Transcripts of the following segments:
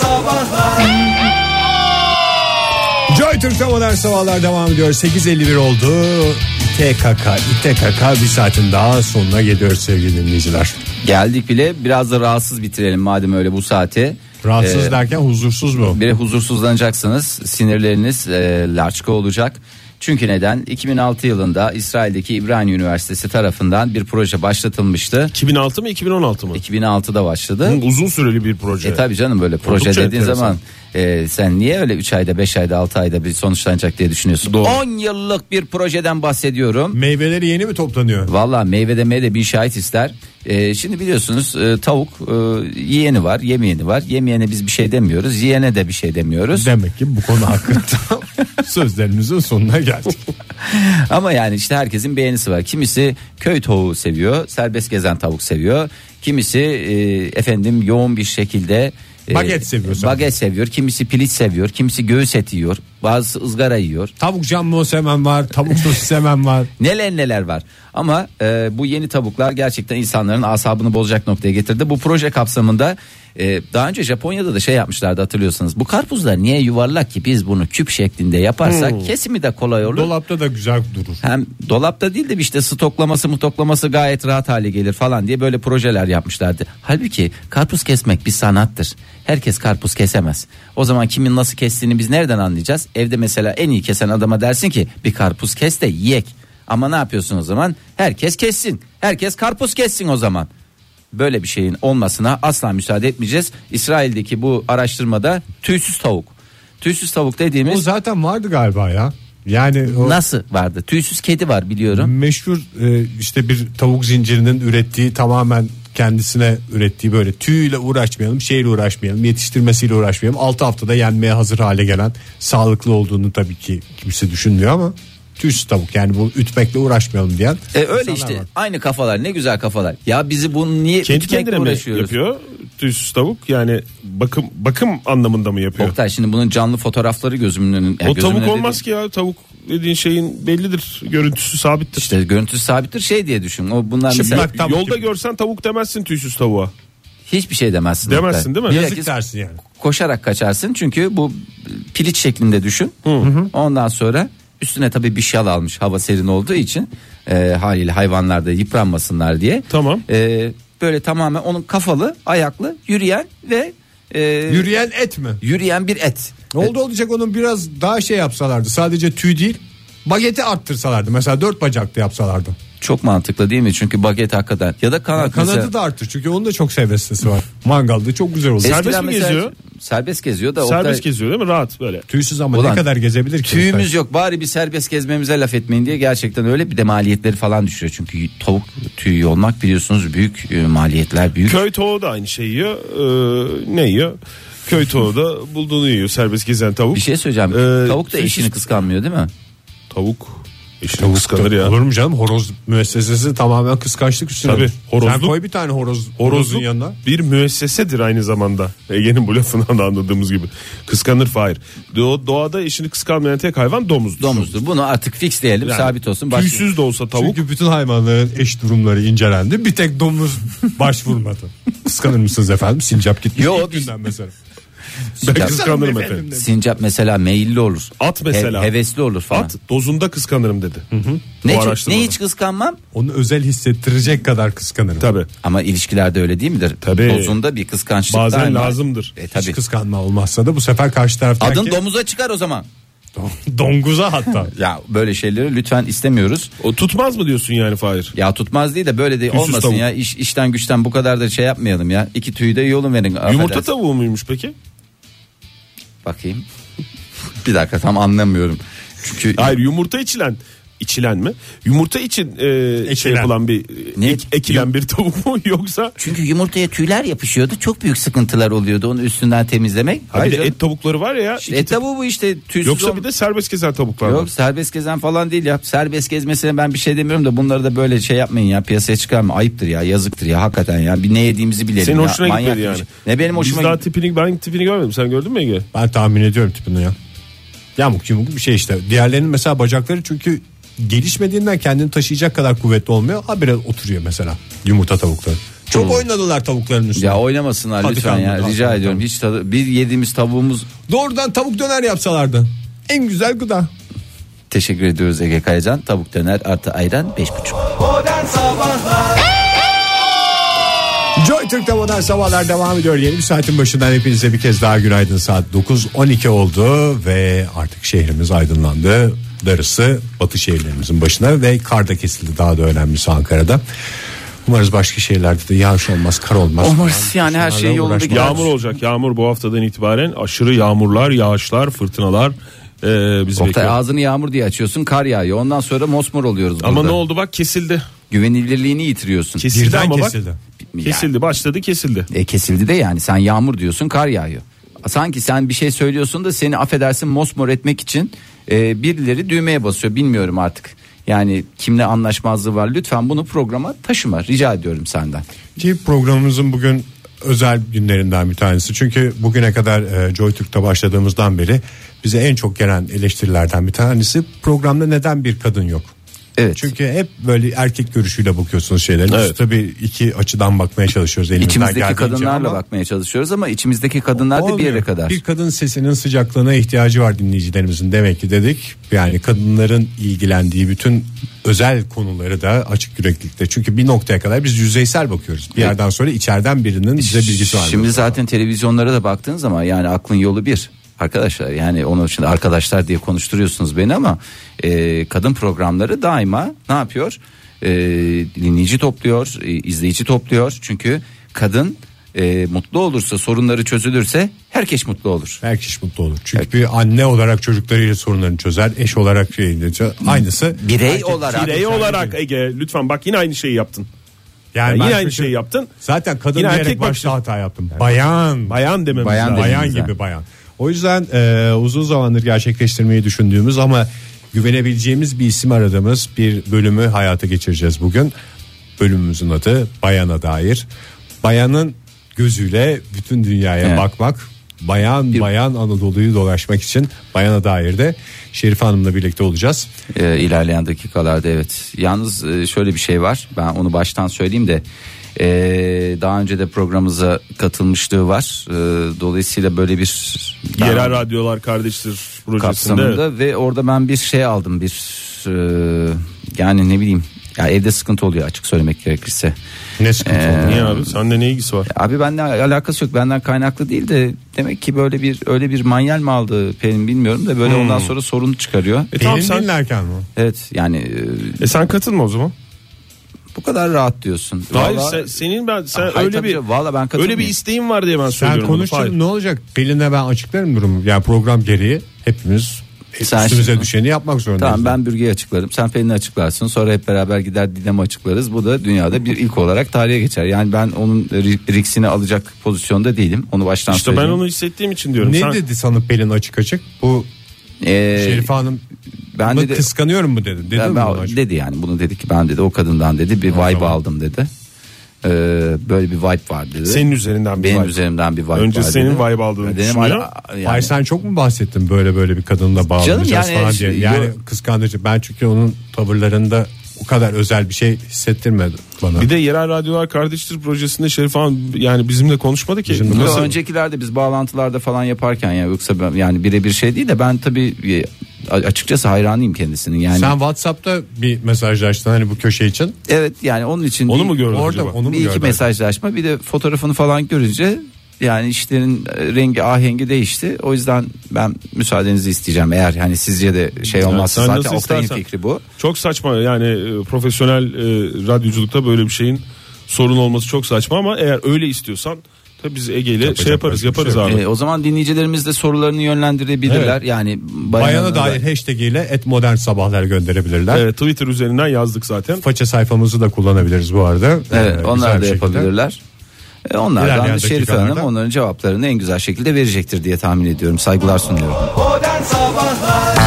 Sabahlar Joy Türk'te modern sabahlar devam ediyor. 8.51 oldu. İTKK, İTKK bir saatin daha sonuna geliyoruz sevgili dinleyiciler. Geldik bile biraz da rahatsız bitirelim madem öyle bu saate. Rahatsız Ee, derken huzursuz mu? Bir huzursuzlanacaksınız. Sinirleriniz e, laçka olacak. Çünkü neden? 2006 yılında İsrail'deki İbrahim Üniversitesi tarafından bir proje başlatılmıştı. 2006 mı 2016 mı? 2006'da başladı. Hı, Uzun süreli bir proje. E tabi canım böyle proje Oldukça dediğin enteresan. zaman e, sen niye öyle 3 ayda 5 ayda 6 ayda bir sonuçlanacak diye düşünüyorsun. Doğru. 10 yıllık bir projeden bahsediyorum. Meyveleri yeni mi toplanıyor? Valla meyve demeye de bir şahit ister. E, şimdi biliyorsunuz e, tavuk e, yiyeni var yemeyeni var. Yemeyene biz bir şey demiyoruz. Yiyene de bir şey demiyoruz. Demek ki bu konu hakkında sözlerimizin sonuna geldik. Ama yani işte herkesin beğenisi var. Kimisi köy tavuğu seviyor, serbest gezen tavuk seviyor. Kimisi e, efendim yoğun bir şekilde Baget seviyor sanırım. Baget seviyor. Kimisi piliç seviyor. Kimisi göğüs eti yiyor. Bazısı ızgara yiyor. Tavuk jambon sevmem var, tavuk sosis sevmem var. Neler neler var. Ama e, bu yeni tavuklar gerçekten insanların asabını bozacak noktaya getirdi. Bu proje kapsamında e, daha önce Japonya'da da şey yapmışlardı hatırlıyorsanız. Bu karpuzlar niye yuvarlak ki biz bunu küp şeklinde yaparsak kesimi de kolay olur. Dolapta da güzel durur. Hem dolapta değil de işte stoklaması mutoklaması gayet rahat hale gelir falan diye böyle projeler yapmışlardı. Halbuki karpuz kesmek bir sanattır. Herkes karpuz kesemez. O zaman kimin nasıl kestiğini biz nereden anlayacağız? Evde mesela en iyi kesen adama dersin ki bir karpuz kes de yiyek. Ama ne yapıyorsun o zaman? Herkes kessin. Herkes karpuz kessin o zaman. Böyle bir şeyin olmasına asla müsaade etmeyeceğiz. İsrail'deki bu araştırmada tüysüz tavuk. Tüysüz tavuk O dediğimiz zaten vardı galiba ya. Yani o nasıl vardı? Tüysüz kedi var biliyorum. meşhur e, işte bir tavuk zincirinin ürettiği tamamen kendisine ürettiği böyle tüyle uğraşmayalım, şeyle uğraşmayalım, yetiştirmesiyle uğraşmayalım. 6 haftada yenmeye hazır hale gelen sağlıklı olduğunu tabii ki kimse düşünmüyor ama tüysüz tavuk yani bu ütmekle uğraşmayalım diyen. E öyle işte var. aynı kafalar ne güzel kafalar. Ya bizi bunu niye Kendi ütmekle uğraşıyoruz? yapıyor tüysüz tavuk yani bakım bakım anlamında mı yapıyor? Oktay şimdi bunun canlı fotoğrafları gözümün önünde. o tavuk olmaz ki ya tavuk dediğin şeyin bellidir görüntüsü sabittir. İşte görüntüsü sabittir şey diye düşün. O bunlar mesela Çıplak tavuk Yolda gibi. görsen tavuk demezsin tüysüz tavuğa. hiçbir şey demezsin. Demezsin değil mi? Bilakis Yazık dersin yani. koşarak kaçarsın çünkü bu piliç şeklinde düşün. Ondan sonra üstüne tabii bir şal almış hava serin olduğu için e, haliyle hayvanlar da yıpranmasınlar diye. Tamam. E, böyle tamamen onun kafalı, ayaklı, yürüyen ve e, Yürüyen et mi? yürüyen bir et. Ne oldu olacak onun biraz daha şey yapsalardı. Sadece tüy değil bageti arttırsalardı. Mesela dört bacaklı yapsalardı. Çok mantıklı değil mi? Çünkü baget hakikaten ya da kanat Kanadı mesela- da arttır çünkü onun da çok sevestisi var. Mangalda çok güzel olur. Eskiden Serbest mi mesela- geziyor? Serbest geziyor da Serbest Oktay- geziyor değil mi? Rahat böyle. Tüysüz ama Ulan, ne kadar gezebilir ki? Tüyümüz yok bari bir serbest gezmemize laf etmeyin diye gerçekten öyle bir de maliyetleri falan düşüyor. Çünkü tavuk tüyü olmak biliyorsunuz büyük e, maliyetler büyük. Köy tavuğu da aynı şeyi yiyor. Ee, ne yiyor? Köy tavuğu da bulduğunu yiyor. Serbest gezen tavuk. Bir şey söyleyeceğim. Ee, tavuk da tüysüz- eşini kıskanmıyor değil mi? Tavuk. Eşini kıskanır ya. Olur mu canım horoz müessesesi tamamen kıskançlık üstüne. Tabii, horozlu- Sen koy bir tane horoz, horozun Horozluk yanına. bir müessesedir aynı zamanda. Ege'nin bu lafından da anladığımız gibi. Kıskanır Fahir. Do- doğada eşini kıskanmayan tek hayvan domuzdur. Domuzdur. Bunu artık fixleyelim Yani sabit olsun. Başka- Tüysüz de olsa tavuk. Çünkü bütün hayvanların eş durumları incelendi. Bir tek domuz başvurmadı. Kıskanır mısınız efendim? Sincap gitmiş Yo, ilk biz- günden mesela. Ben Sincap- kıskanırım efendim. Sincap mesela meyilli olur. At mesela. He- hevesli olur falan. At dozunda kıskanırım dedi. ne, Bu hiç- araştırmada. ne hiç kıskanmam Onu özel hissettirecek kadar kıskanırım. Tabii. ama ilişkilerde öyle değil midir? Tabii. Dozunda bir kıskançlık Bazen lazımdır. E, Hiç tabii. kıskanma olmazsa da bu sefer karşı taraftaki Adın domuza çıkar o zaman. donguza hatta. Ya böyle şeyleri lütfen istemiyoruz. O tutmaz mı diyorsun yani Fahir? Ya tutmaz değil de böyle de olmasın tavuk. ya. İş, işten güçten bu kadar da şey yapmayalım ya. İki tüyü de yolun verin. Yumurta affedersin. tavuğu muymuş peki? Bakayım. bir dakika tam anlamıyorum. Çünkü Hayır yumurta içilen içilen mi? Yumurta için e, şey yapılan bir Ne? ek- ekilen bir tavuk mu yoksa çünkü yumurtaya tüyler yapışıyordu. Çok büyük sıkıntılar oluyordu onu üstünden temizlemek. Ha bir Hayır de et tavukları var ya. iki E tip- tabi bu işte tüysüz Yoksa bir de serbest gezen tavuklar var. Yok serbest gezen falan değil ya. Serbest gezmesine ben bir şey demiyorum da bunları da böyle şey yapmayın ya. Piyasaya çıkarma. Ayıptır ya. Yazıktır ya. Hakikaten ya. Bir ne yediğimizi bilelim Senin ya. hoşuna Manyak gitmedi yani. şey. Ne benim hoşuma Biz daha tipini ben tipini görmedim. Sen gördün mü Ege? Ben tahmin ediyorum tipini ya. Yamuk yumuk bir şey işte. Diğerlerinin mesela bacakları çünkü gelişmediğinden kendini taşıyacak kadar kuvvetli olmuyor. Habire oturuyor mesela yumurta tavukları. Çok Çok oynadılar tavukların üstüne. Ya oynamasınlar Hadi lütfen ya rica kalk ediyorum. Hiç tadı, bir yediğimiz tavuğumuz Doğrudan tavuk döner yapsalardı. En güzel gıda. teşekkür ediyoruz Ege Kayacan. Tavuk döner artı ayran 5,5. Modern Sabahlar Joy Türk'te modern sabahlar devam ediyor. Yeni bir saatin başından hepinize bir kez daha günaydın. Saat 9.12 oldu ve artık şehrimiz aydınlandı. Darısı batı şehirlerimizin başına ve kar da kesildi daha da önemlisi Ankara'da. Umarız başka şehirlerde de yağış olmaz, kar olmaz. Umarız yani her şey yolunda gider. Yağmur olacak. Yağmur bu haftadan itibaren aşırı yağmurlar, yağışlar, fırtınalar e, bizi Oktay bekliyor. ağzını yağmur diye açıyorsun kar yağıyor. Ondan sonra mosmor oluyoruz Ama burada. ne oldu bak kesildi. Güvenilirliğini yitiriyorsun. Kesildi Birden ama kesildi. bak. Kesildi başladı kesildi. E kesildi de yani sen yağmur diyorsun kar yağıyor. Sanki sen bir şey söylüyorsun da seni affedersin mosmor etmek için e, birileri düğmeye basıyor bilmiyorum artık. Yani kimle anlaşmazlığı var lütfen bunu programa taşıma rica ediyorum senden. Ki programımızın bugün özel günlerinden bir tanesi. Çünkü bugüne kadar e, Joy Türk'te başladığımızdan beri bize en çok gelen eleştirilerden bir tanesi programda neden bir kadın yok? Evet. Çünkü hep böyle erkek görüşüyle bakıyorsunuz şeylerin. Evet. Biz tabii iki açıdan bakmaya çalışıyoruz elimizden İçimizdeki kadınlarla ama bakmaya çalışıyoruz ama içimizdeki kadınlar da bir yere kadar. Bir kadın sesinin sıcaklığına ihtiyacı var dinleyicilerimizin demek ki dedik. Yani kadınların ilgilendiği bütün özel konuları da açık yüreklilikte. Çünkü bir noktaya kadar biz yüzeysel bakıyoruz. Bir yerden sonra içeriden birinin bize bilgisi var. Şimdi zaten televizyonlara da baktığın zaman yani aklın yolu bir. Arkadaşlar yani onun için arkadaşlar diye konuşturuyorsunuz beni ama e, kadın programları daima ne yapıyor? E, dinleyici topluyor, e, izleyici topluyor. Çünkü kadın e, mutlu olursa, sorunları çözülürse herkes mutlu olur. Herkes mutlu olur. Çünkü bir anne olarak çocuklarıyla sorunlarını çözer. Eş olarak şeyini çözer. Aynısı. Birey Erkek- olarak Birey olarak Ege lütfen bak yine aynı şeyi yaptın. Yani Yani yine aynı şeyi yaptın. Zaten kadın Yine diyerek erkek başta hata yaptım. Bayan. Bayan dememiz Bayan lazım. Bayan gibi bayan. O yüzden e, uzun zamandır gerçekleştirmeyi düşündüğümüz ama güvenebileceğimiz bir isim aradığımız bir bölümü hayata geçireceğiz bugün. Bölümümüzün adı Bayana dair. Bayanın gözüyle bütün dünyaya Evet. bakmak, bayan Bir- bayan Anadolu'yu dolaşmak için Bayana dair de Şerife Hanım'la birlikte olacağız. e, ilerleyen dakikalarda evet. Yalnız e, şöyle bir şey var. Ben onu baştan söyleyeyim de e, daha önce de programımıza katılmışlığı var. E, dolayısıyla böyle bir Yerel radyolar kardeştir projesinde. kapsamında ve orada ben bir şey aldım bir e, yani ne bileyim ya evde sıkıntı oluyor açık söylemek gerekirse. Ne sıkıntı Ee, oldu? Niye abi? Sende ne ilgisi var? Abi benden alakası yok benden kaynaklı değil de demek ki böyle bir öyle bir manyel mi aldı Pelin bilmiyorum da böyle Hmm. ondan sonra sorun çıkarıyor. E tamam Pelin sen, dinlerken mi? Evet yani e, e sen katılma o zaman. Bu kadar rahat diyorsun. Hayır Vallahi- sen- senin ben sen Hayır, öyle bir canım, vallahi ben öyle bir isteğin var diye ben Sen söylüyorum. bunu. konuş Hayır. canım, ne olacak? Pelin'e ben açıklarım durumu. Yani program gereği hepimiz Sen üstümüze şimdi- düşeni yapmak zorundayız. Tamam ben bürgeyi açıklarım. Sen Pelin'i açıklarsın. Sonra hep beraber gider Didem'i açıklarız. Bu da dünyada bir ilk olarak tarihe geçer. Yani ben onun ri- riksini alacak pozisyonda değilim. Onu baştan İşte ben söyleyeyim. onu hissettiğim için diyorum. Ne Sen- dedi sana Pelin açık açık? Bu Ee, Şerife Hanım ben dedi, kıskanıyorum mu dedi? Dedi ben- mi ben- dedi yani bunu dedi ki ben dedi o kadından dedi bir vibe zaman. aldım dedi. Ee, böyle bir vibe var dedi. Senin üzerinden bir Benim vibe. üzerimden bir vibe Önce var senin dedi. vibe aldığını Benim düşünüyor. yani- Hayır sen çok mu bahsettin böyle böyle bir kadınla bağlanacağız Canım yani falan diye. Yani kıskandırıcı. Ben çünkü onun tavırlarında o kadar özel bir şey hissettirmedi bana. Bir de yerel radyolar kardeştir projesinde Şerif Hanım yani bizimle konuşmadı ki. Yo, Nasıl? öncekilerde biz bağlantılarda falan yaparken ya yoksa ben, yani birebir şey değil de ben tabii e, açıkçası hayranıyım kendisinin yani. Sen WhatsApp'ta bir mesajlaştın hani bu köşe için. Evet yani onun için Onu bir- mu gördün Orada acaba? onu mu bir iki gördün? mesajlaşma bir de fotoğrafını falan görünce yani işlerin e, rengi ahengi değişti. O yüzden ben müsaadenizi isteyeceğim eğer hani sizce de şey olmazsa sen zaten Oktay'ın istersen. fikri bu. Çok saçma yani e, profesyonel e, radyoculukta böyle bir şeyin sorun olması çok saçma ama eğer öyle istiyorsan tabii biz Ege ile şey yaparız bir yaparız şey abi. E, o zaman dinleyicilerimiz de sorularını yönlendirebilirler. Yani Bayana dair hashtag ile et modern sabahlar gönderebilirler. Evet, Twitter üzerinden yazdık zaten. Faça sayfamızı da kullanabiliriz bu arada. Evet Ee, onlar da bir şekilde. E, onlardan Şerife dakikalarda- Hanım onların cevaplarını en güzel şekilde verecektir diye tahmin ediyorum. Saygılar sunuyorum. Modern Sabahlar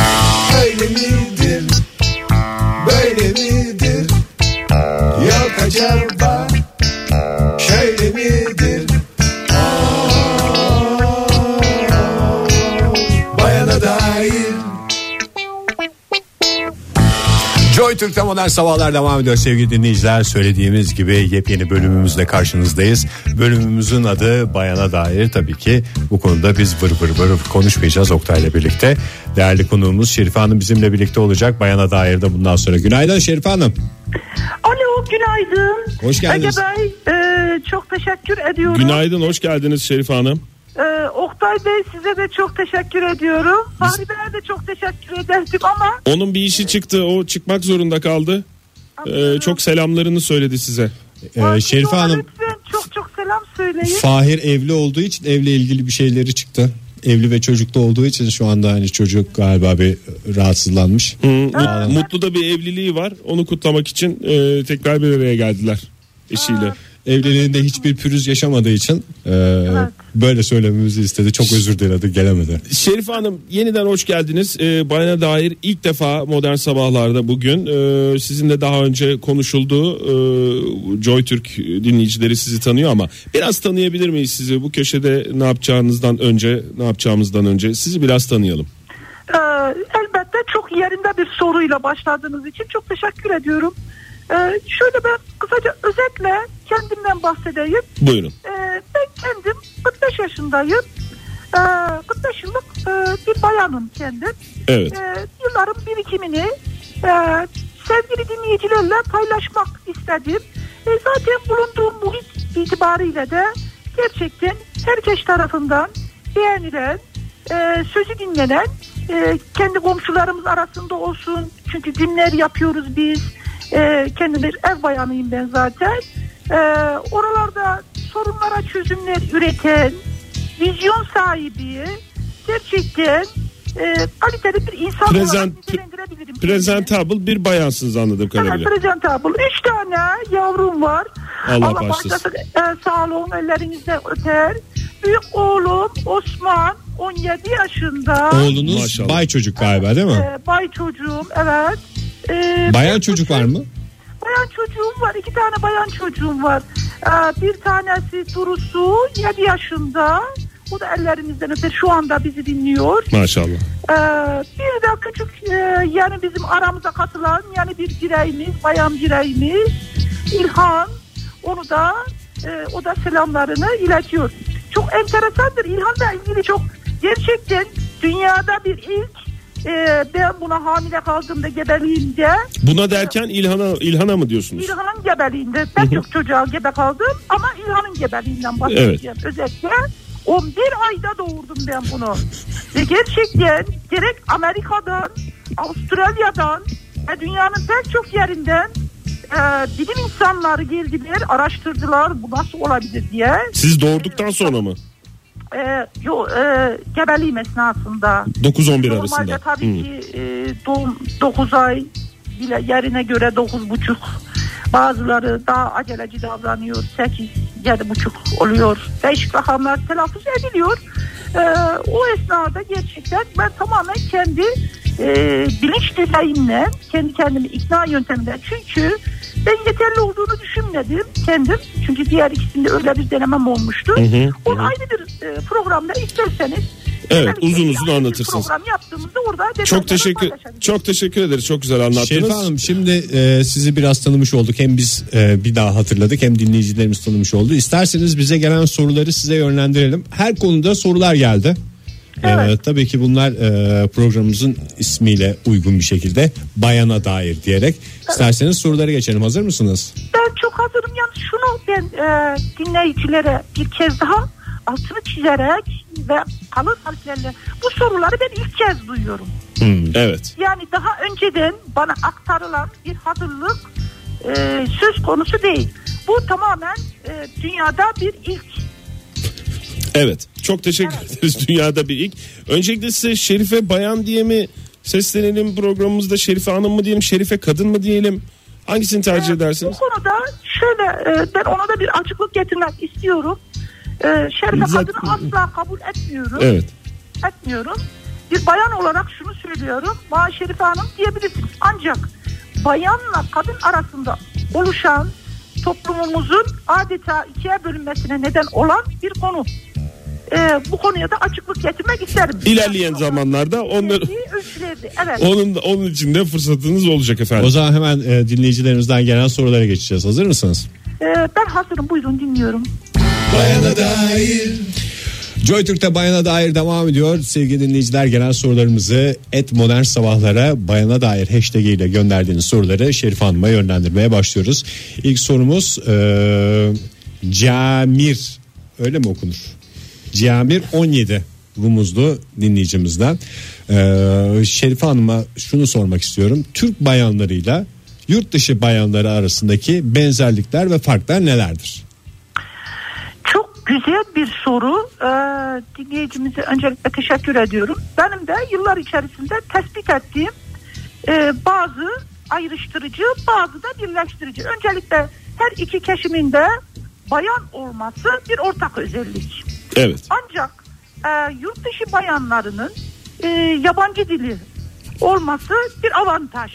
Türk'te modern sabahlar devam ediyor sevgili dinleyiciler. Söylediğimiz gibi yepyeni bölümümüzle karşınızdayız. Bölümümüzün adı Bayana dair tabii ki bu konuda biz vır vır vır konuşmayacağız Oktay'la birlikte. Değerli konuğumuz Şerife Hanım bizimle birlikte olacak. Bayana dair de bundan sonra. Günaydın Şerife Hanım. Alo günaydın. Hoş geldiniz. Ege Bey e, çok teşekkür ediyorum. Günaydın hoş geldiniz Şerife Hanım. E, Oktay Bey size de çok teşekkür ediyorum. Fahri Bey'e de çok teşekkür ederdim ama Onun bir işi çıktı o çıkmak zorunda kaldı. Ee, çok selamlarını söyledi size. Ee, Şerife Hanım Lütfen çok çok selam söyleyin. Fahir evli olduğu için evle ilgili bir şeyleri çıktı. Evli ve çocuklu olduğu için şu anda hani çocuk galiba bir rahatsızlanmış. Mut- Mutlu da bir evliliği var. Onu kutlamak için e, tekrar bir araya geldiler eşiyle. Evliliğinde hiçbir pürüz yaşamadığı için e, böyle söylememizi istedi. Çok özür diledi gelemedi. Şerife Hanım yeniden hoş geldiniz. Ee, bayana dair ilk defa modern sabahlarda bugün e, sizinle daha önce konuşuldu. E, Joy Türk dinleyicileri sizi tanıyor ama biraz tanıyabilir miyiz sizi? Bu köşede ne yapacağınızdan önce, ne yapacağımızdan önce sizi biraz tanıyalım. E, elbette çok yerinde bir soruyla başladığınız için çok teşekkür ediyorum. E, şöyle ben kısaca özetle kendimden bahsedeyim. Buyurun. Ee, ben kendim 45 yaşındayım. Ee, 45 yıllık e, bir bayanım kendim. Evet. Ee, yılların birikimini e, sevgili dinleyicilerle paylaşmak istedim. E, zaten bulunduğum muhit itibariyle de gerçekten herkes tarafından beğenilen, e, sözü dinlenen, e, kendi komşularımız arasında olsun. Çünkü günler yapıyoruz biz. E, kendim bir ev bayanıyım ben zaten. E, oralarda sorunlara çözümler üreten, vizyon sahibi, gerçekten e, kaliteli bir insan Prezent- olarak nitelendirebilirim. Presentable bir bayansınız anladığım Evet, kadarıyla. presentable. Üç tane yavrum var. Allah bağışlasın. bağışlasın. E, sağ olun ellerinizde öter. Büyük oğlum Osman 17 yaşında. Oğlunuz Maşallah. bay çocuk galiba değil mi? E, bay çocuğum evet. E, Bayan çocuk var mı? Bayan çocuğum var. iki tane bayan çocuğum var. Ee, bir tanesi Durusu 7 yaşında. O da ellerinizden öper. Şu anda bizi dinliyor. Maşallah. Ee, bir de küçük e, yani bizim aramıza katılan yani bir bireyimiz, bayan bireyimiz İlhan. Onu da e, o da selamlarını iletiyor. Çok enteresandır. İlhan'la ilgili çok gerçekten dünyada bir ilk. E, ben buna hamile kaldığımda gebeliğimde Buna derken İlhan'a İlhan'a mı diyorsunuz? İlhan'ın gebeliğinde ben çok çocuğa gebe kaldım ama İlhan'ın gebeliğinden bahsedeceğim. Özellikle 11 ayda doğurdum ben bunu. Ve gerçekten gerek Amerika'dan, Avustralya'dan ve dünyanın pek çok yerinden e, bilim insanları geldiler, araştırdılar bu nasıl olabilir diye. Siz doğurduktan sonra mı? E, yo, e, gebeliğim esnasında. 9-11 Normalde arasında. tabii Hmm. ki e, doğum 9 ay bile yerine göre dokuz buçuk. Bazıları daha aceleci davranıyor. 8 yedi buçuk oluyor. Değişik rakamlar telaffuz ediliyor. E, o esnada gerçekten ben tamamen kendi e, bilinç düzeyimle kendi kendimi ikna yöntemiyle çünkü ben yeterli olduğunu düşünmedim kendim. Çünkü diğer ikisinde öyle bir denemem olmuştu. hı, Onu ayrı bir e, programda isterseniz Evet, Tabii uzun uzun anlatırsınız. Program yaptığımızda orada Çok teşekkür çok teşekkür ederiz. Çok güzel anlattınız. Şerife Hanım şimdi e, sizi biraz tanımış olduk. Hem biz e, bir daha hatırladık hem dinleyicilerimiz tanımış oldu. İsterseniz bize gelen soruları size yönlendirelim. Her konuda sorular geldi. Evet. tabii ki bunlar e, programımızın ismiyle uygun bir şekilde bayana dair diyerek. İsterseniz sorulara geçelim. Hazır mısınız? Ben çok hazırım. Yani şunu ben e, dinleyicilere bir kez daha altını çizerek ve kalın harflerle bu soruları ben ilk kez duyuyorum. Evet. Yani daha önceden bana aktarılan bir hazırlık e, söz konusu değil. Bu tamamen e, dünyada bir ilk. Evet. Çok teşekkür ederiz. Dünyada bir ilk. Öncelikle size Şerife Bayan diye mi seslenelim programımızda Şerife Hanım mı diyelim Şerife Kadın mı diyelim? Hangisini tercih Bu edersiniz? konuda şöyle e, ben ona da bir açıklık getirmek istiyorum. E, Şerife Zaten- kadını asla kabul etmiyorum. Evet. etmiyorum. Bir bayan olarak şunu söylüyorum. Bana Şerife Hanım diyebilirsiniz. Ancak bayanla kadın arasında oluşan toplumumuzun adeta ikiye bölünmesine neden olan bir konu. E, bu konuya da açıklık getirmek isterim. İlerleyen zamanlarda onları. Evet. onun onun için de fırsatınız olacak efendim. O zaman hemen e, dinleyicilerimizden gelen sorulara geçeceğiz. Hazır mısınız? E, ben hazırım buyurun dinliyorum. Bayana dair Joy Türk'te bayana dair devam ediyor. Sevgili dinleyiciler gelen sorularımızı et modern sabahlara bayana dair hashtag ile gönderdiğiniz soruları Şerif Hanım'a yönlendirmeye başlıyoruz. İlk sorumuz e, Camir öyle mi okunur? Camir 17 Rumuzlu dinleyicimizden. E, Şerif Hanım'a şunu sormak istiyorum. Türk bayanlarıyla yurt dışı bayanları arasındaki benzerlikler ve farklar nelerdir? Çok güzel bir soru. Ee, dinleyicimize öncelikle teşekkür ediyorum. Benim de yıllar içerisinde tespit ettiğim e, bazı ayrıştırıcı, bazı da birleştirici. Öncelikle her iki keşimin de bayan olması bir ortak özellik. Evet. Ancak e, yurt dışı bayanlarının e, yabancı dili olması bir avantaj.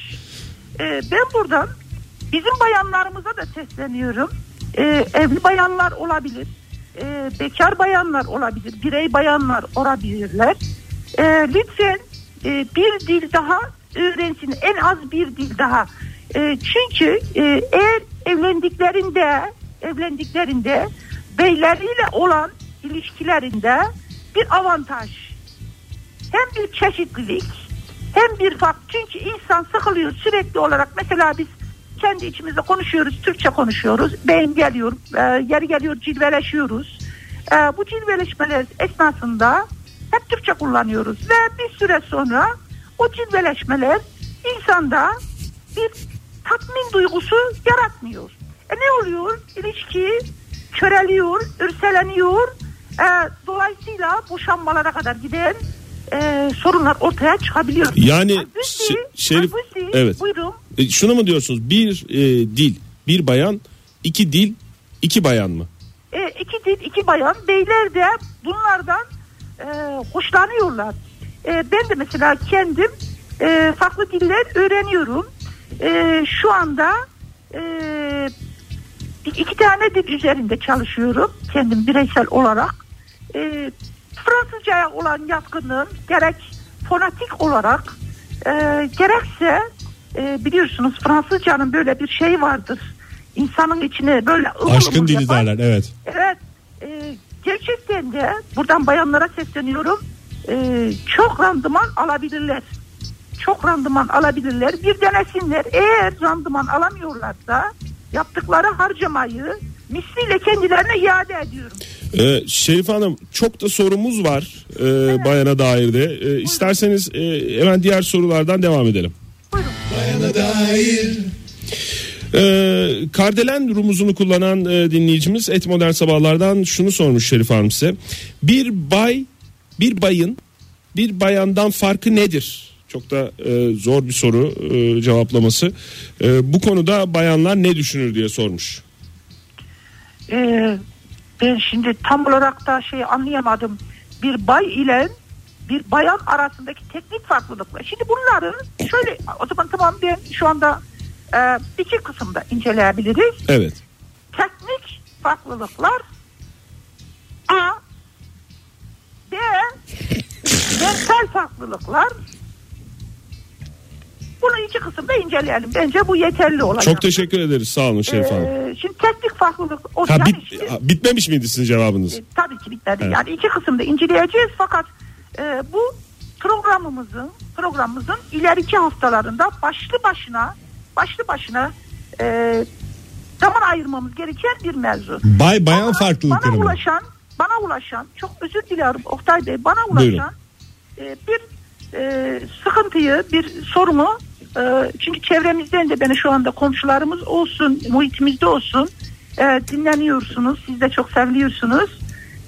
E, ben buradan bizim bayanlarımıza da sesleniyorum. E, evli bayanlar olabilir, e, bekar bayanlar olabilir, birey bayanlar olabilirler. E, lütfen e, bir dil daha öğrensin, en az bir dil daha. E, çünkü e, eğer evlendiklerinde evlendiklerinde beyleriyle olan ilişkilerinde bir avantaj hem bir çeşitlilik hem bir fark çünkü insan sıkılıyor sürekli olarak mesela biz kendi içimizde konuşuyoruz Türkçe konuşuyoruz beyin geliyor e, yeri geliyor cilveleşiyoruz E, bu cilveleşmeler esnasında hep Türkçe kullanıyoruz ve bir süre sonra o cilveleşmeler insanda bir tatmin duygusu yaratmıyor. E ne oluyor? İlişki köreliyor, ürseleniyor. E, dolayısıyla boşanmalara kadar giden e, sorunlar ortaya çıkabiliyor. Yani Halbuki- Ş- Şerif- halbuki- evet. Buyurun. E, şunu mu diyorsunuz? Bir e, dil, bir bayan, iki dil, iki bayan mı? E, iki dil, iki bayan. Beyler de bunlardan e, hoşlanıyorlar. E, ben de mesela kendim e, farklı diller öğreniyorum. E, şu anda e, iki tane dil üzerinde çalışıyorum. Kendim bireysel olarak. E, Fransızcaya olan yatkınlığım gerek fonetik olarak e, gerekse e, biliyorsunuz Fransızcanın böyle bir şey vardır. İnsanın içine böyle Aşkın dili yapan- derler evet. Evet. e, gerçekten de buradan bayanlara sesleniyorum. E, çok randıman alabilirler. Çok randıman alabilirler. Bir denesinler. Eğer randıman alamıyorlarsa yaptıkları harcamayı misliyle kendilerine iade ediyorum. Ee, Şerif Hanım çok da sorumuz var e, bayana dair de. E, isterseniz e, hemen diğer sorulardan devam edelim. Buyurun. bayana dair Ee, Kardelen rumuzunu kullanan e, dinleyicimiz Et Modern Sabahlardan şunu sormuş Şerif Hanım size. Bir bay, bir bayın bir bayandan farkı nedir? Çok da e, zor bir soru e, cevaplaması. E, bu konuda bayanlar ne düşünür diye sormuş. Ee, ben şimdi tam olarak da şey anlayamadım. Bir bay ile bir bayan arasındaki teknik farklılıklar. Şimdi bunları şöyle o zaman tamam ben şu anda e, iki kısımda inceleyebiliriz. Evet. Teknik farklılıklar A B mental farklılıklar bunu iki kısımda inceleyelim. Bence bu yeterli olacak. Çok teşekkür ederiz. Sağ olun Şerif Hanım. Ee, şimdi teknik farklılık o Ha, yani bit- şimdi- bitmemiş miydi sizin cevabınız? e, tabii ki bitmedi. Evet. Yani iki kısımda inceleyeceğiz fakat e, bu programımızın programımızın ileriki haftalarında başlı başına başlı başına e, zaman ayırmamız gereken bir mevzu. Bay bayan Bana- farklılıkları Bana ulaşan, bana ulaşan çok özür dilerim Oktay Bey bana Buyurun. ulaşan e, bir e, sıkıntıyı bir sorunu e, çünkü çevremizden de beni şu anda komşularımız olsun muhitimizde olsun e, dinleniyorsunuz siz de çok seviliyorsunuz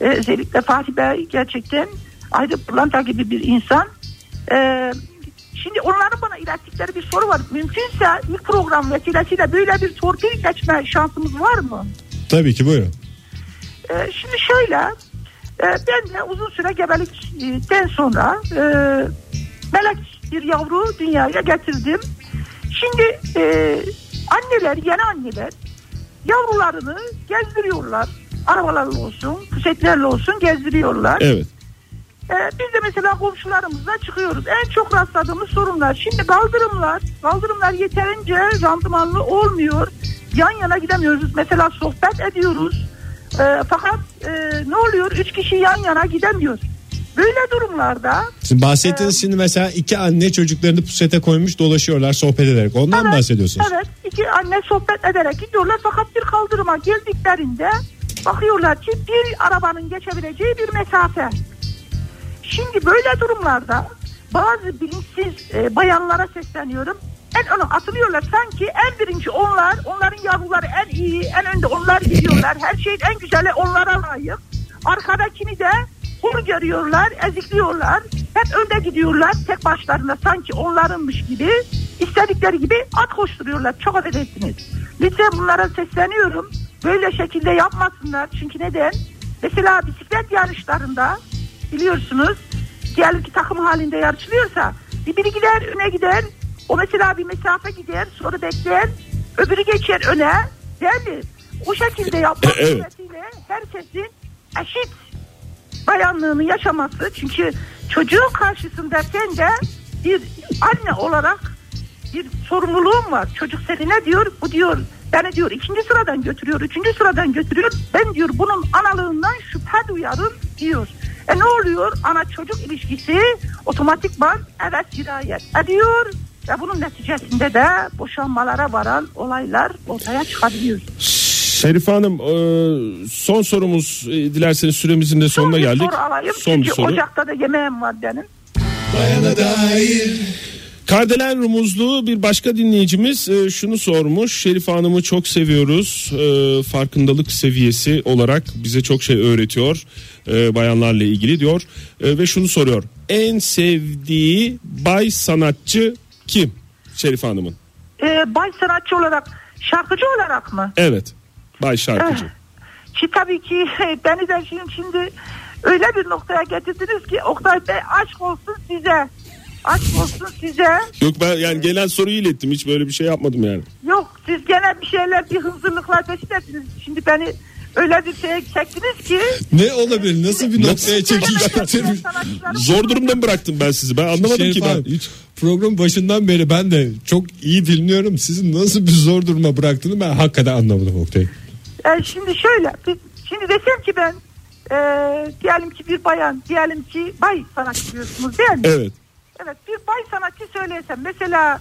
E, özellikle Fatih Bey gerçekten ayrı pırlanta gibi bir insan E, şimdi onların bana ilettikleri bir soru var mümkünse ilk program vesilesiyle böyle bir torpil geçme şansımız var mı? Tabii ki buyurun. Ee, şimdi şöyle e, ben de uzun süre gebelikten sonra e, melek bir yavru dünyaya getirdim. Şimdi e, anneler yeni anneler yavrularını gezdiriyorlar. arabalarla olsun, pusetlerle olsun gezdiriyorlar. Evet. Ee, biz de mesela komşularımızla çıkıyoruz. En çok rastladığımız sorunlar. Şimdi kaldırımlar, kaldırımlar yeterince randımanlı olmuyor. Yan yana gidemiyoruz. Mesela sohbet ediyoruz. Ee, fakat e, ne oluyor? Üç kişi yan yana gidemiyoruz. Böyle durumlarda Şimdi bahsettiğiniz şimdi mesela iki anne çocuklarını pusete koymuş dolaşıyorlar sohbet ederek. Ondan mı Evet, bahsediyorsunuz? Evet iki anne sohbet ederek gidiyorlar fakat bir kaldırıma geldiklerinde bakıyorlar ki bir arabanın geçebileceği bir mesafe. Şimdi böyle durumlarda bazı bilinçsiz e, bayanlara sesleniyorum. En öne atılıyorlar sanki en birinci onlar, onların yavruları en iyi, en önde onlar gidiyorlar. Her şeyin en güzeli onlara layık. Arkadakini de hor görüyorlar, ezikliyorlar. Hep önde gidiyorlar tek başlarına sanki onlarınmış gibi. istedikleri gibi at koşturuyorlar. Çok affedersiniz. Lütfen bunlara sesleniyorum. Böyle şekilde yapmasınlar. Çünkü neden? Mesela bisiklet yarışlarında biliyorsunuz diyelim ki takım halinde yarışılıyorsa bir biri gider öne gider o mesela bir mesafe gider sonra bekler öbürü geçer öne değil mi? O şekilde yapmak Evet. suretiyle herkesin eşit bayanlığını yaşaması çünkü çocuğun karşısında sen de bir anne olarak bir sorumluluğum var. Çocuk seni ne diyor? Bu diyor beni diyor ikinci sıradan götürüyor, üçüncü sıradan götürüyor. Ben diyor bunun analığından şüphe duyarım diyor. E ne oluyor? Ana çocuk ilişkisi otomatikman evet sirayet ediyor. Ve bunun neticesinde de boşanmalara varan olaylar ortaya çıkabiliyor. Şerife Hanım e, son sorumuz e, dilerseniz süremizin de sonuna Son bir geldik. soru alayım. Son bir Çünkü soru. ocakta da yemeğim var benim. Bayana dair Kardelen Rumuzlu bir başka dinleyicimiz e, şunu sormuş. Şerife Hanım'ı çok seviyoruz. Farkındalık seviyesi olarak bize çok şey öğretiyor. Bayanlarla ilgili diyor. Ve şunu soruyor. En sevdiği bay sanatçı kim? Şerife Hanım'ın. Ee, bay sanatçı olarak, şarkıcı olarak mı? Evet. Bay şarkıcı. Eh, Ki tabii ki beni de şimdi, şimdi öyle bir noktaya getirdiniz ki Oktay Bey aşk olsun size. Aşk olsun size. Yok ben yani gelen soruyu ilettim. Hiç böyle bir şey yapmadım yani. Yok siz gene bir şeyler bir hınzırlıklar peşindesiniz. Şimdi beni öyle bir şeye çektiniz ki. Ne olabilir? Nasıl bir noktaya getirmiş? Zor durumda mı bıraktım ben sizi? Ben anlamadım Şerif ki ben. Hiç program başından beri ben de çok iyi dinliyorum. Sizin nasıl bir zor duruma bıraktığını ben hakikaten anlamadım Oktay. E, şimdi şöyle şimdi desem ki ben e, diyelim ki bir bayan diyelim ki bay sanatçı diyorsunuz değil mi? Evet. Evet bir bay sanatçı söylesem mesela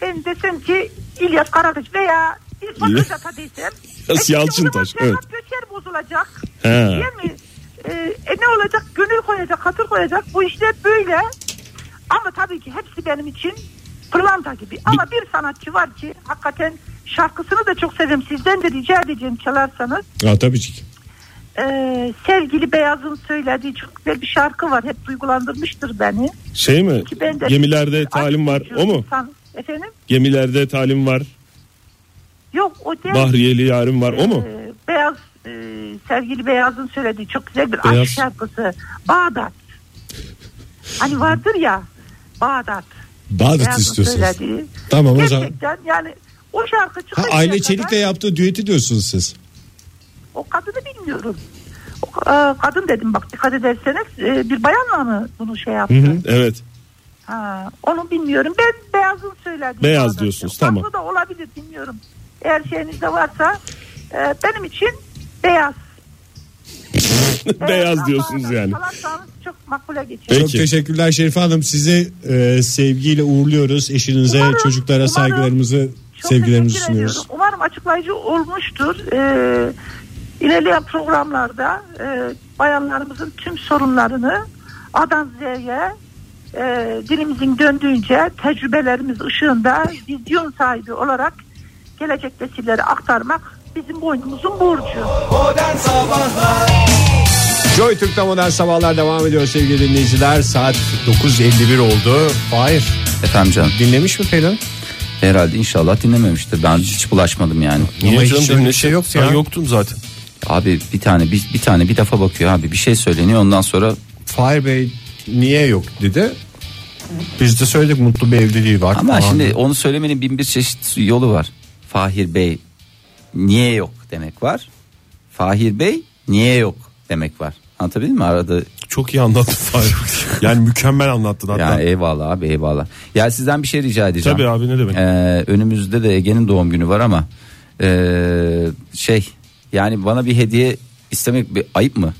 ben desem ki İlyas Karakış veya İlyas- Özata desem. İlyas e, Yalçıntaş, zaman evet. Göçer bozulacak. He. Değil mi? E, e, ne olacak? Gönül koyacak, hatır koyacak. Bu işler böyle. Ama tabii ki hepsi benim için pırlanta gibi. Ama bir sanatçı var ki hakikaten şarkısını da çok seviyorum. Sizden de rica edeceğim çalarsanız. Ha, tabii ki. Ee, sevgili Beyaz'ın söylediği çok güzel bir şarkı var. Hep duygulandırmıştır beni. Şey mi? Ki ben de- Gemilerde talim var. O mu? insan- Efendim? Gemilerde talim var. Yok o değil. Bahriyeli yarim var. O mu? Ee, Beyaz e, sevgili Beyaz'ın söylediği çok güzel bir Beyaz. aşk şarkısı. Bağdat. Hani vardır ya Bağdat. Bağdat Beyaz'ın istiyorsunuz. söylediği. Tamam o zaman. Gerçekten yani o şarkı Ha, Aile Çelik'le yaptığı düeti diyorsunuz siz. o kadını bilmiyorum. O, e, kadın dedim bak dikkat ederseniz e, bir bayanla mı bunu şey yaptı? Evet. Ha, onu bilmiyorum. Ben beyazın söylediğim. Beyaz diyorsunuz, Farklı tamam. da olabilir bilmiyorum. Eğer şeyinizde varsa e, benim için beyaz. Beyaz diyorsunuz yani. Çalarsanız çok makbule. Peki. Çok teşekkürler Şerife Hanım. Sizi e, sevgiyle uğurluyoruz. Eşinize, Umarım- çocuklara umarım- saygılarımızı, Çok sevgilerimizi sunuyoruz. ediyorum. Umarım açıklayıcı olmuştur. Ee, ilerleyen programlarda e, bayanlarımızın tüm sorunlarını A'dan Z'ye e, dilimizin döndüğünce tecrübelerimiz ışığında vizyon sahibi olarak gelecek nesillere aktarmak bizim boynumuzun borcu. Joy Türk'te modern sabahlar devam ediyor sevgili dinleyiciler. Saat 9.51 oldu. Hayır. Efendim canım. Dinlemiş mi Pelin? Herhalde inşallah dinlememiştir. Ben hiç bulaşmadım yani. Ama hiç canım öyle bir dinle- şey yoktu Ben ya. yoktum zaten. Abi bir tane bir, bir tane bir defa bakıyor abi bir şey söyleniyor ondan sonra Fahir Bey niye yok dedi. Biz de söyledik mutlu bir evliliği var. ama falan. şimdi onu söylemenin bin bir çeşit yolu var. Fahir Bey niye yok demek var. Fahir Bey Niye yok demek var. Anlatabildim mi? Arada Çok iyi anlattın Fahir. yani mükemmel anlattın hatta. yani eyvallah abi eyvallah. Ya sizden bir şey rica edeceğim. Tabii abi ne demek. Ee, önümüzde de Ege'nin doğum günü var ama ee, şey yani bana bir hediye istemek bir ayıp mı?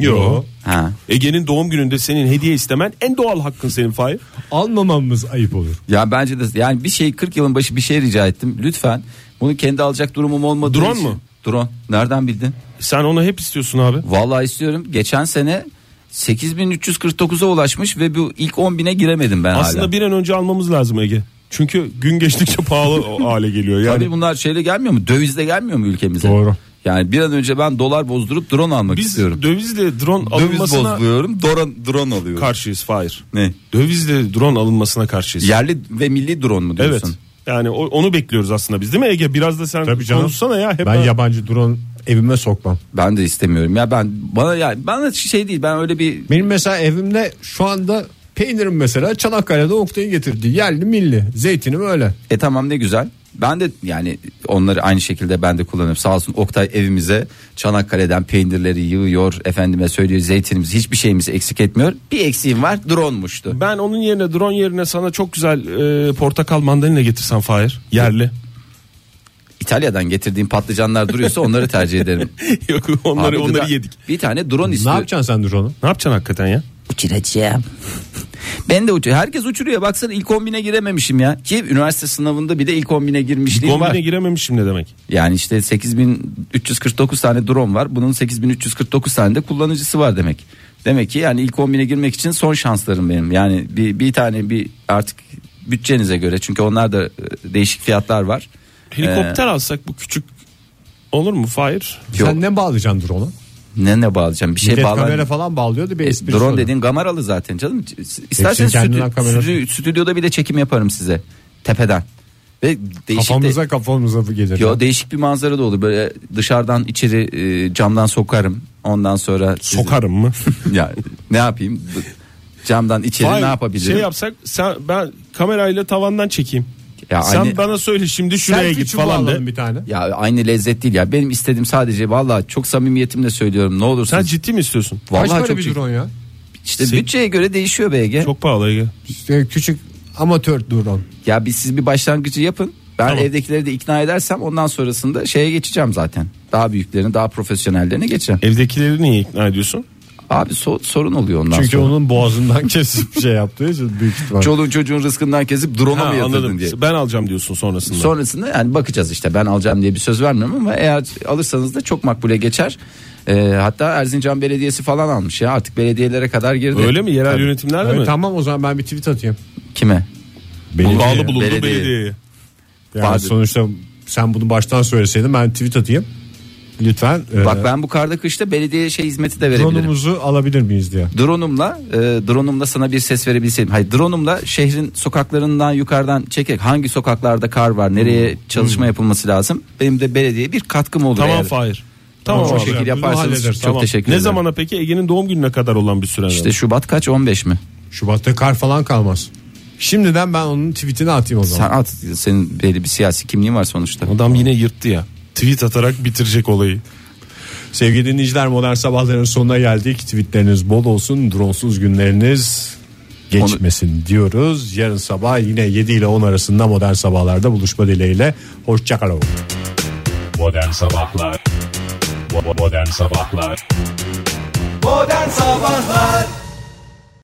Yo. Ha. Ege'nin doğum gününde senin hediye istemen en doğal hakkın senin Fahir. Almamamız ayıp olur. Ya bence de yani bir şey 40 yılın başı bir şey rica ettim. Lütfen bunu kendi alacak durumum olmadığı Drone için- mu? Drone. Nereden bildin? Sen onu hep istiyorsun abi. Vallahi istiyorum. Geçen sene 8349'a ulaşmış ve bu ilk 10 bine giremedim ben Aslında hala. bir an önce almamız lazım Ege. Çünkü gün geçtikçe pahalı hale geliyor. Yani Tabii bunlar şeyle gelmiyor mu? Dövizle gelmiyor mu ülkemize? Doğru. Yani bir an önce ben dolar bozdurup drone almak biz istiyorum. dövizle drone Döviz alınmasına bozduruyorum, drone, drone alıyorum. karşıyız Fahir. ne? Dövizle drone alınmasına karşıyız. Yerli ve milli drone mu evet. Yani o- onu bekliyoruz aslında biz değil mi Ege? Biraz da sen Tabii canım. konuşsana ya. Hep Ben yabancı drone evime sokmam. Ben de istemiyorum. Ya ben bana ya bana şey değil. Ben öyle bir Benim mesela evimde şu anda peynirim mesela Çanakkale'de Oktay'ın getirdiği yerli milli. Zeytinim öyle. E tamam ne güzel. Ben de yani onları aynı şekilde ben de kullanıyorum. Sağ olsun Oktay evimize Çanakkale'den peynirleri yığıyor. Efendime söylüyor zeytinimiz hiçbir şeyimizi eksik etmiyor. Bir eksiğim var drone'muştu. Ben onun yerine drone yerine sana çok güzel e, portakal mandalina getirsem Fahir. Yerli. İtalya'dan getirdiğim patlıcanlar duruyorsa onları tercih ederim. Yok onları Abi onları gıda- yedik. Bir tane drone Ne istiyor. yapacaksın sen drone'u? Ne yapacaksın hakikaten ya? Uçuracağım. Ben de uçuyor. Herkes uçuruyor. Baksana ilk 10 girememişim ya. Ki üniversite sınavında bir de ilk 10 girmişliğim var. Kombine girememişim ne demek? Yani işte 8349 tane drone var. Bunun 8349 tane de kullanıcısı var demek. Demek ki yani ilk 10.000'e girmek için son şanslarım benim. Yani bir, bir tane bir artık bütçenize göre çünkü onlar da e, değişik fiyatlar var. Helikopter alsak bu küçük olur mu Fahir? Yok. Sen ne bağlayacaksın drone'a? Ne ne bağlayacağım? Bir şey Millet bağlar. kamera falan bağlıyordu bir E, espri. drone dediğin kameralı zaten canım. İsterseniz kendinden stüdyo- kamerası. stüdyo- stüdyoda bile çekim yaparım size tepeden. Ve değişik de- Kafamıza kafamıza bu gelir. Yo değişik bir manzara da olur. Böyle dışarıdan içeri e, camdan sokarım. Ondan sonra sizi- Sokarım mı? ya ne yapayım? Camdan içeri Fahir, ne yapabilirim? Şey yapsak sen ben kamerayla tavandan çekeyim. Ya sen aynı bana söyle şimdi şuraya git falan de. bir tane. ya aynı lezzet değil ya. Benim istediğim sadece vallahi çok samimiyetimle söylüyorum. Ne Sen olursunuz. ciddi mi istiyorsun? Kaç vallahi para çok bir ciddi. drone ya? İşte Sen- bütçeye göre değişiyor BG. Çok pahalı Ege. İşte küçük amatör drone. Ya biz siz bir başlangıcı yapın. Ben Tamam. evdekileri de ikna edersem ondan sonrasında şeye geçeceğim zaten. Daha büyüklerini, daha profesyonellerine geçeceğim. Evdekileri niye ikna ediyorsun? Abi so- sorun oluyor ondan Çünkü sonra. onun boğazından kesip şey yaptığı için büyük ihtimal. Çoluğun çocuğun rızkından kesip drone'a Ha, mı yatırdın anladım. diye. Ben alacağım diyorsun sonrasında. Sonrasında yani bakacağız işte ben alacağım diye bir söz vermiyorum ama eğer alırsanız da çok makbule geçer. Ee, hatta Erzincan Belediyesi falan almış ya artık belediyelere kadar girdi. Öyle mi? Yerel Tabii. yönetimlerde Evet, mi? tamam o zaman ben bir tweet atayım. Kime? Bağlı bulundu Belediye. belediyeye. Yani sonuçta sen bunu baştan söyleseydin ben tweet atayım. Lütfen. Bak e, ben bu karda kışta belediye şey hizmeti de verebilirim. drone'umuzu alabilir miyiz diye. Drone'umla e, drone'umla sana bir ses verebilseydim. Hayır drone'umla şehrin sokaklarından yukarıdan çekerek hangi sokaklarda kar var, nereye çalışma yapılması lazım. Benim de belediyeye bir katkım olur. Tamam. Fahir. Tamam, Tamam o şekilde yaparsanız çok Tamam. teşekkür Ne ederim. zamana peki Ege'nin doğum gününe kadar olan bir süre? İşte Şubat kaç 15 mi? Şubat'ta kar falan kalmaz. Şimdiden ben onun tweetini atayım o Sen zaman. at senin belli bir siyasi kimliğin var sonuçta. Adam yine yırttı ya. Tweet atarak bitirecek olayı. Sevgili dinleyiciler modern sabahların sonuna geldik. Tweetleriniz bol olsun. Dronsuz günleriniz geçmesin diyoruz. Yarın sabah yine 7 ile 10 arasında modern sabahlarda buluşma dileğiyle. Hoşçakalın. Modern Sabahlar Modern Sabahlar Modern Sabahlar